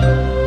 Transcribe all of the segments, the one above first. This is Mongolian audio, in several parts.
Thank you.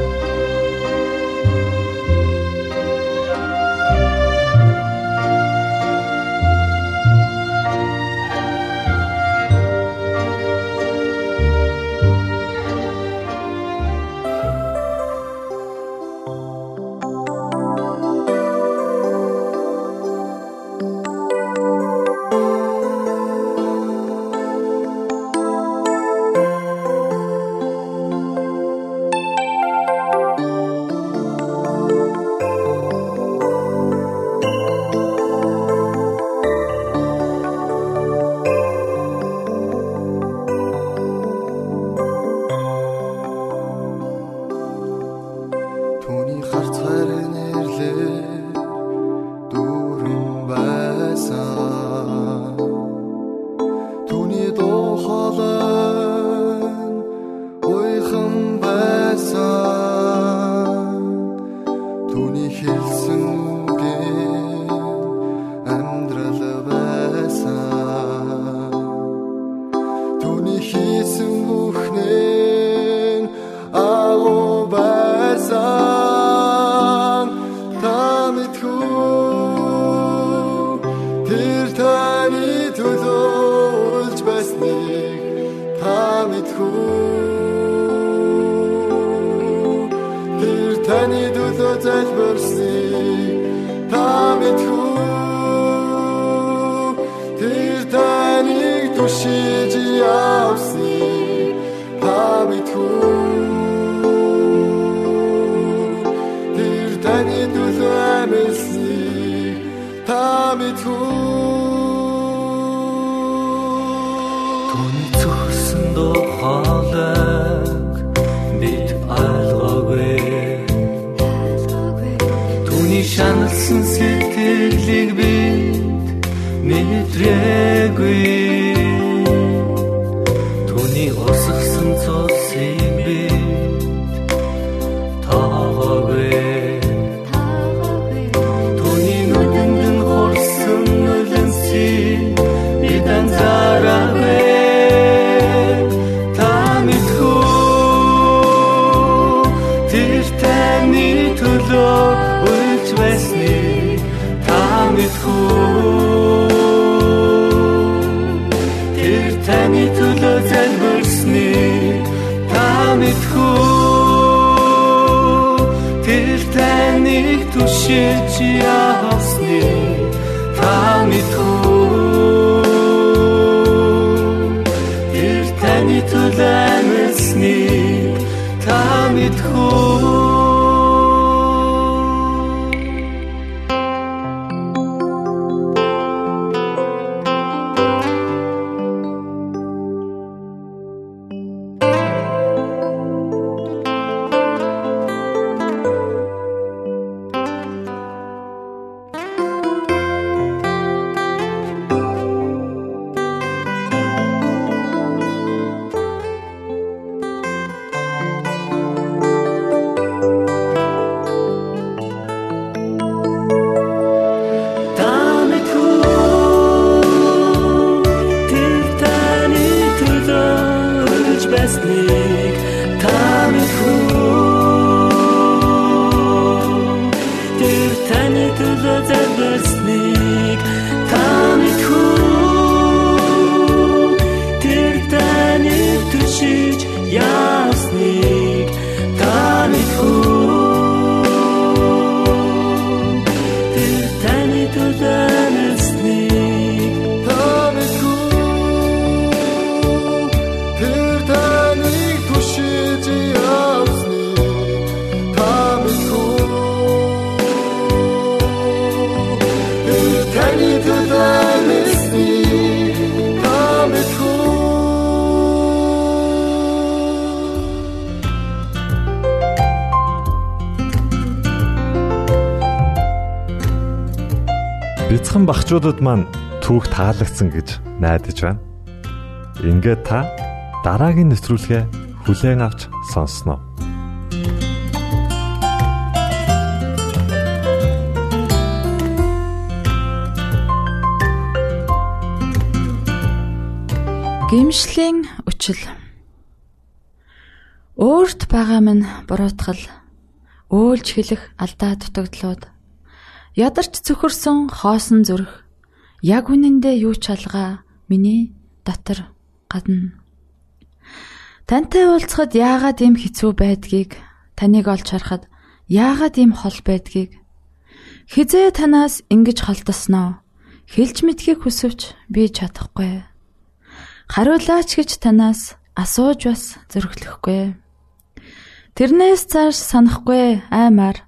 Ойртон сууна. шаналсан багчуудад маань түүх таалагдсан гэж найдаж байна. Ингээд та дараагийн нэвтрүүлгээ хүлээн авч сонсноо. Гимшлийн үчил Өөрт байгаа минь буруутгал өөлж хэлэх алдаа дутагдлууд Ядарч цөхөрсөн хоосон зүрх яг үнэндээ юу ч алгаа миний дотор гадна. Тантай уулзахад яагаад ийм хэцүү байдгийг таныг олж харахад яагаад ийм хол байдгийг хизээ танаас ингэж холдосноо хэлж мэдхийг хүсвч би чадахгүй. Хариулаач гэж танаас асууж бас зөрөглөхгүй. Тэрнээс цааш санахгүй аймаар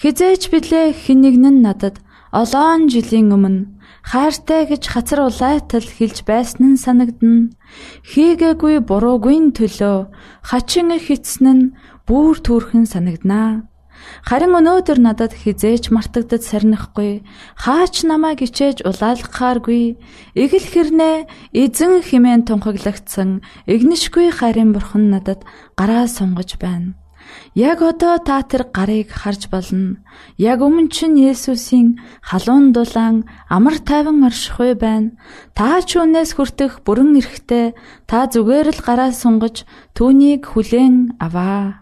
Хизээч билээ хинэгнэн надад олоон жилийн өмнө хайртай гэж хацар улайтал хэлж байсан нь санагдна. Хийгээгүй буруугүй төлөө хачин хитсэн нь бүр түүрхэн санагданаа. Харин өнөөдөр надад хизээч мартагдад сарнихгүй хаач намайг ичээж улаалгахааргүй эгэл хэрнээ эзэн химэн тунхаглагдсан игнишгүй харин бурхан надад гараа сунгаж байна. Яг одоо та тэр гарыг харж болно. Яг өмнө чинь Есүсийн халуун дулаан амар тайван оршихуй байна. Та ч үнээс хүртэх бүрэн эрэхтэй та зүгээр л гараа сунгаж түүнийг хүлээн аваа.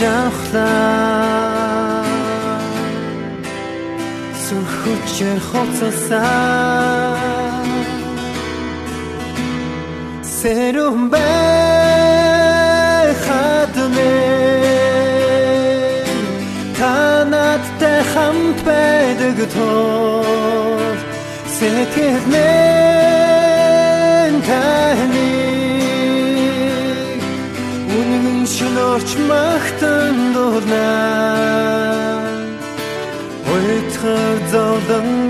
жавхлаа. Сүрхүчээр хоцолсаа. Сэрүм бай хатмэ Канаттай хамт байдаг тоо Сэтгэлэн тань Үнэн шүнөрч маа. Of the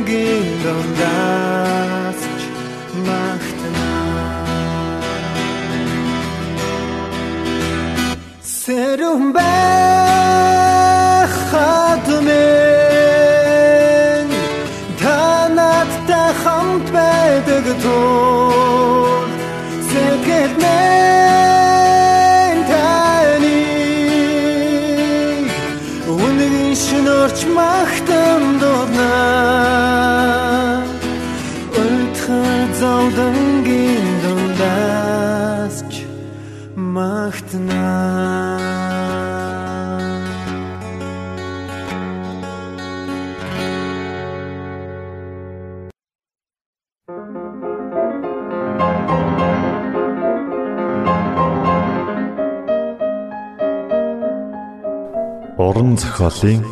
зохиолын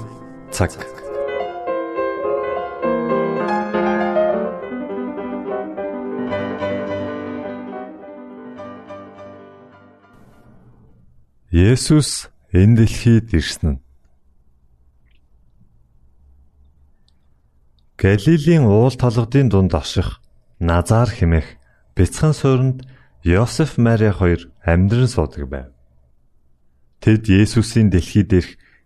цаг. Есүс энэ дэлхийд ирсэн нь Галилийн уул толгодын дунд аших Назар хэмээх бяцхан суурьнд Йосеф Мари хоёр амьдран суудаг байв. Тэд Есүсийн дэлхийд ирэх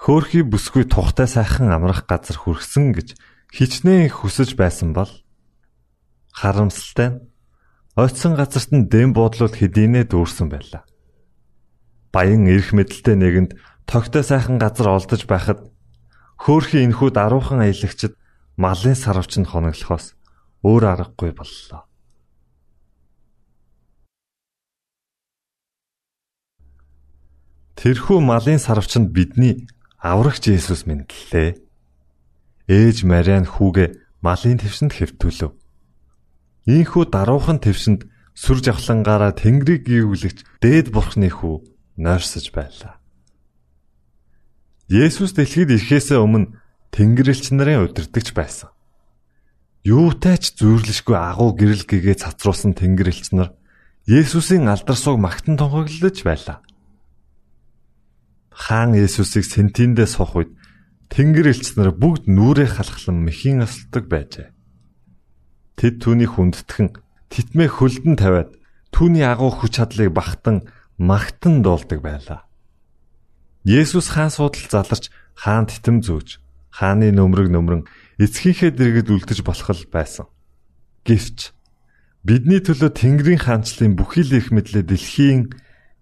Хөөхий бүсгүй тухтай сайхан амрах газар хүрсэн гэж хичнээн хүсэж байсан бол харамсалтай нь ойцсон газарт нь дэм буудлууд хэдийнэ дүүрсэн байлаа. Баян эрх мэдэлтэй нэгэнд тогтой сайхан газар олдож байхад хөөхий энхүү даруухан аялагчд малын сарвчанд хоноглохоос өөр аргагүй боллоо. Тэрхүү малын сарвчанд бидний аврагч Есүс мэдлээ. Ээж Мариан хүүгээ малын твсэнд хэвтүүлв. Ийхүү даруухан твсэнд сүр жавхлангаараа Тэнгэрийг гүйвлэгч дээд бурхны хүү нойрсож байлаа. Есүс дэлхийд ирэхээс өмнө Тэнгэрлэгч нарын удирдахч байсан. Юутай ч зүйрлэшгүй агуу гэрэл гэгээ цацруулсан Тэнгэрлэгч нар Есүсийн алдар суг магтан тунхаглаж байлаа хаан Есүсийг сентиндээ сох үед Тэнгэр элч нар бүгд нүрээ халахлан мэхийн осолдог байжээ. Тэд түүнийг хүндэтгэн титмээ хөлдөн тавиад түүний агуу хүч чадлыг багтан магтан дуулдаг байлаа. Есүс хаан суудал заларч хаан титэм зөөж хааны нөмрөг нөмрөн эцгийнхээ дэргэд үлдэж болох л байсан. Гэвч бидний төлөө Тэнгэрийн хаанчлалын бүхий л их мэдлээ дэлхийн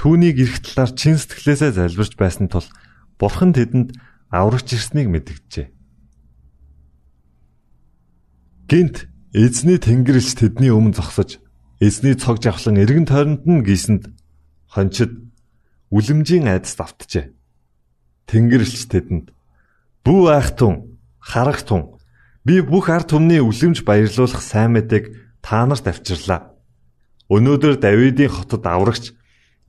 түүнийг эрх талаар чин сэтгэлээсээ залбирч байсан тул бурхан тэдэнд аврагч ирснийг мэдгэжээ. Гинт эзний тэнгэрэлч тэдний өмнө зогсож эзний цог жавхлан эргэн тойронд нь гисэнд хончид үлэмжийн айдас давтжээ. Тэнгэрлэгч тэдэнд "Бүү айхтун, харагтун, би бүх ард түмний үлэмж баярлуулах сайн мэдээг та нарт авчирлаа. Өнөөдөр Давидын хотод аврагч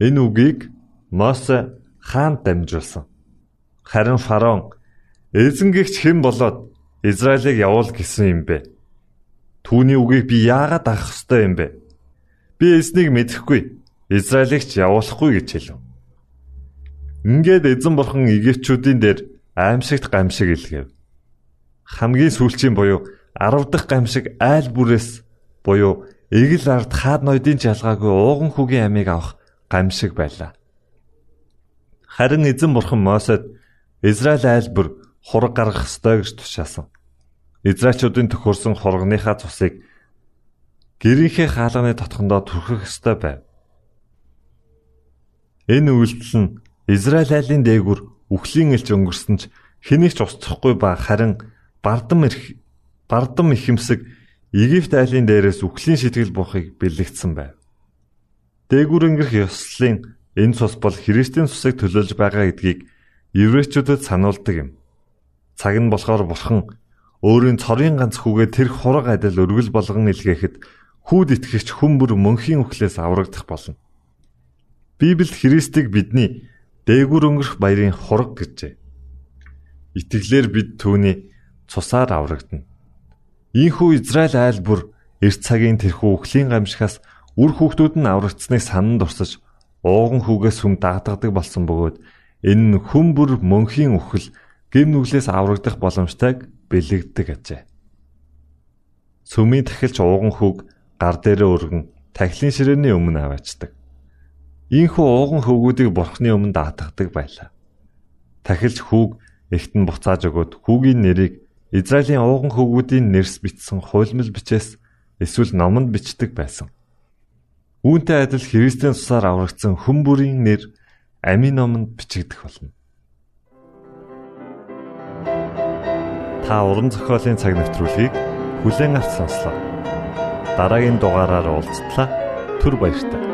Энэ үгийг Мосе хаанд дамжуулсан. Харин фараон эзэнгэгч хэн болоод Израилийг явуул гэсэн юм бэ? Түүний үгийг би яагаад авах ёстой юм бэ? Би эзнийг мэдэхгүй. Израилийг ч явуулахгүй гэж хэлв. Ингээд эзэн бурхан Египтчүүдийн дээр аимшигт гамшиг илгээв. Хамгийн сүүлчийн буюу 10 дахь гамшиг айл бүрээс буюу эгэл ард хаад ноёдын жалгаагүй ууган хүүгийн амийг авах гамшиг байлаа. Харин эзэн бурхан Мосед Израиль айл бүр хураг гаргах ёстой гэж тушаасан. Израильчуудын төхөрсөн хургийнхаа цусыг гэрийнхээ хаалганы тотхондоо түрхэх ёстой байв. Энэ үйлдэл нь Израиль айлын дээгүр үхлийн элч өнгөрсөн ч хэнийг ч устсахгүй ба харин бардам ирэх бардам ихэмсэг Египт айлын дээрээс үхлийн сэтгэл буухыг бэлэгдсэн байв. Дээгүр өнгөрөх ёслолын энэ цус бол Христийн цусыг төлөөлж байгаа гэдгийг еврейчүүдэд сануулдаг юм. Цаг нь болохоор бурхан өөрийн цорын ганц хүүгээ тэр хураг адил өргөл болгон илгээхэд хүүд итгэгч хүн бүр мөнхийн үхлээс аврагдах болно. Библиэд Христийг бидний дээгүр өнгөрөх баярын хураг гэжээ. Итгэлээр бид түүний цусаар аврагдана. Ийхүү Израиль айл бүр эрт цагийн тэрхүү үхлийн гамшигаас Үр хүүхдүүд нь аврагдсныг санан дурсаж ууган хүүгээс хүм дагдадаг болсон бөгөөд энэ нь хүм бүр мөнхийн үхэл гим нүглээс аврагдах боломжтойг бэлэгддэг ажээ. Сүмийн тахилч ууган хүүг гар дээрээ өргөн тахилын ширээний өмнө аваачдаг. Ийхүү ууган хөвгүүдийг бурхны өмнө даатгадаг байлаа. Тахилч хүүг эхтэн буцааж өгөөд хүүгийн нэрийг Израилийн ууган хөвгүүдийн нэрс бичсэн хуйлмал бичээс эсвэл номонд бичдэг байсан. Үүнтэй адил Христийн цусаар аврагдсан хүн бүрийн нэр амийн номонд бичигдэх болно. Та уран зохиолын цаг навтруулыг бүлээн авч сонслоо. Дараагийн дугаараар уулзтлаа. Түр баярлалаа.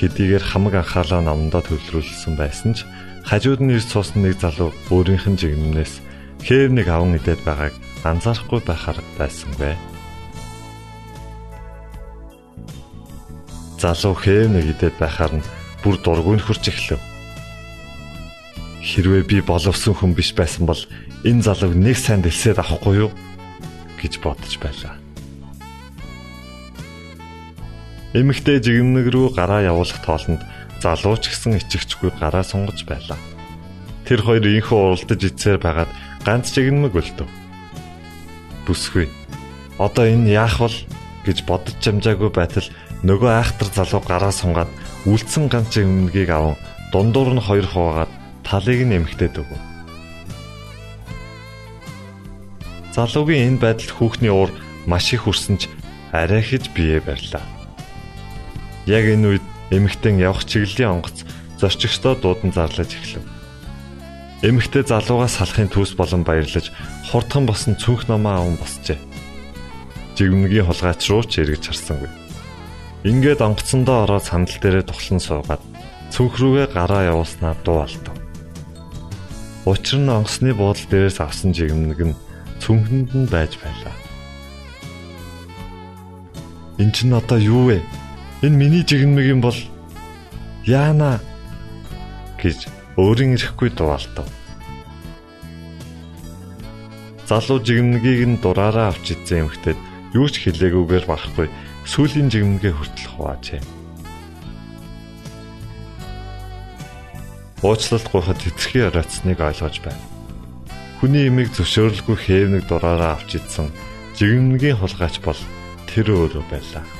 Хэдийгээр хамаг анхаалаа номдоо төвлөрүүлсэн байсан ч хажууд нь ирж суусан нэг залуу өөрийнх нь жигнэмнээс хээв нэг аван идээд байгааг анзаарахгүй байхаар байсангүй. Залуу хээв нэг идээд байхаар нь бүр дургүй нөхөрч эхлэв. Хэрвээ би боловсон хүн биш байсан бол энэ залууг нэг сайн дэлсээд авахгүй юу гэж бодож байлаа. Эмэгтэй жигнэг рүү гараа явуулах тоолонд залуу ч гэсэн ичгчгүй гараа сунгаж байлаа. Тэр хоёр инхүү уралдаж ицээр байгаад ганц жигнэмэг өлтөв. Бүсгүй. Одоо энэ яах вэ гэж бодож чамжаагүй байтал нөгөө айхтар залуу гараа сунгаад үлдсэн ганц өмнөгийг аван дундуур нь хоёр хуваагаад талыг нь эмхтээд өгөв. Залуугийн энэ байдалд хүүхний уур маш их хүрсэн ч арай хэж бие барьлаа. Яг энэ үед эмэгтэн явах чиглэлийн онгоц зорчигчдоо дуудан зарлаж эхлэв. Эмэгтэй залуугаас салахын төс болон баярлаж хурдхан босон цүнх номоо аван босчээ. Жигмнгийн хулгайч руу ч эргэж харсангүй. Ингээд онгоцсондоо ороод сандал дээрээ тухлан суугаад цүнх рүүгээ гараа явуулснаа дуу алдав. Учир нь онгоцны буудлын дээрээс авсан жигмэг нь цүнхэнд нь байж байлаа. Энд чинь одоо юу вэ? Энэ миний жигмэг юм бол яана гэж өөрийн ирэхгүй дуалтав. Залуу жигмэгийг нь дураараа авч идсэн эмхтэд юу ч хэлээгүйгээр багхгүй сүүлийн жигмгээ хүртэл хуваажээ. Уучлалт гуйхад хэтэрхий ороцсныг ойлгож байна. Хүний имийг зөвшөөрөлгүй хээвнэг дураараа авч идсэн жигмнгийн хулгайч бол тэр өөрөө байлаа.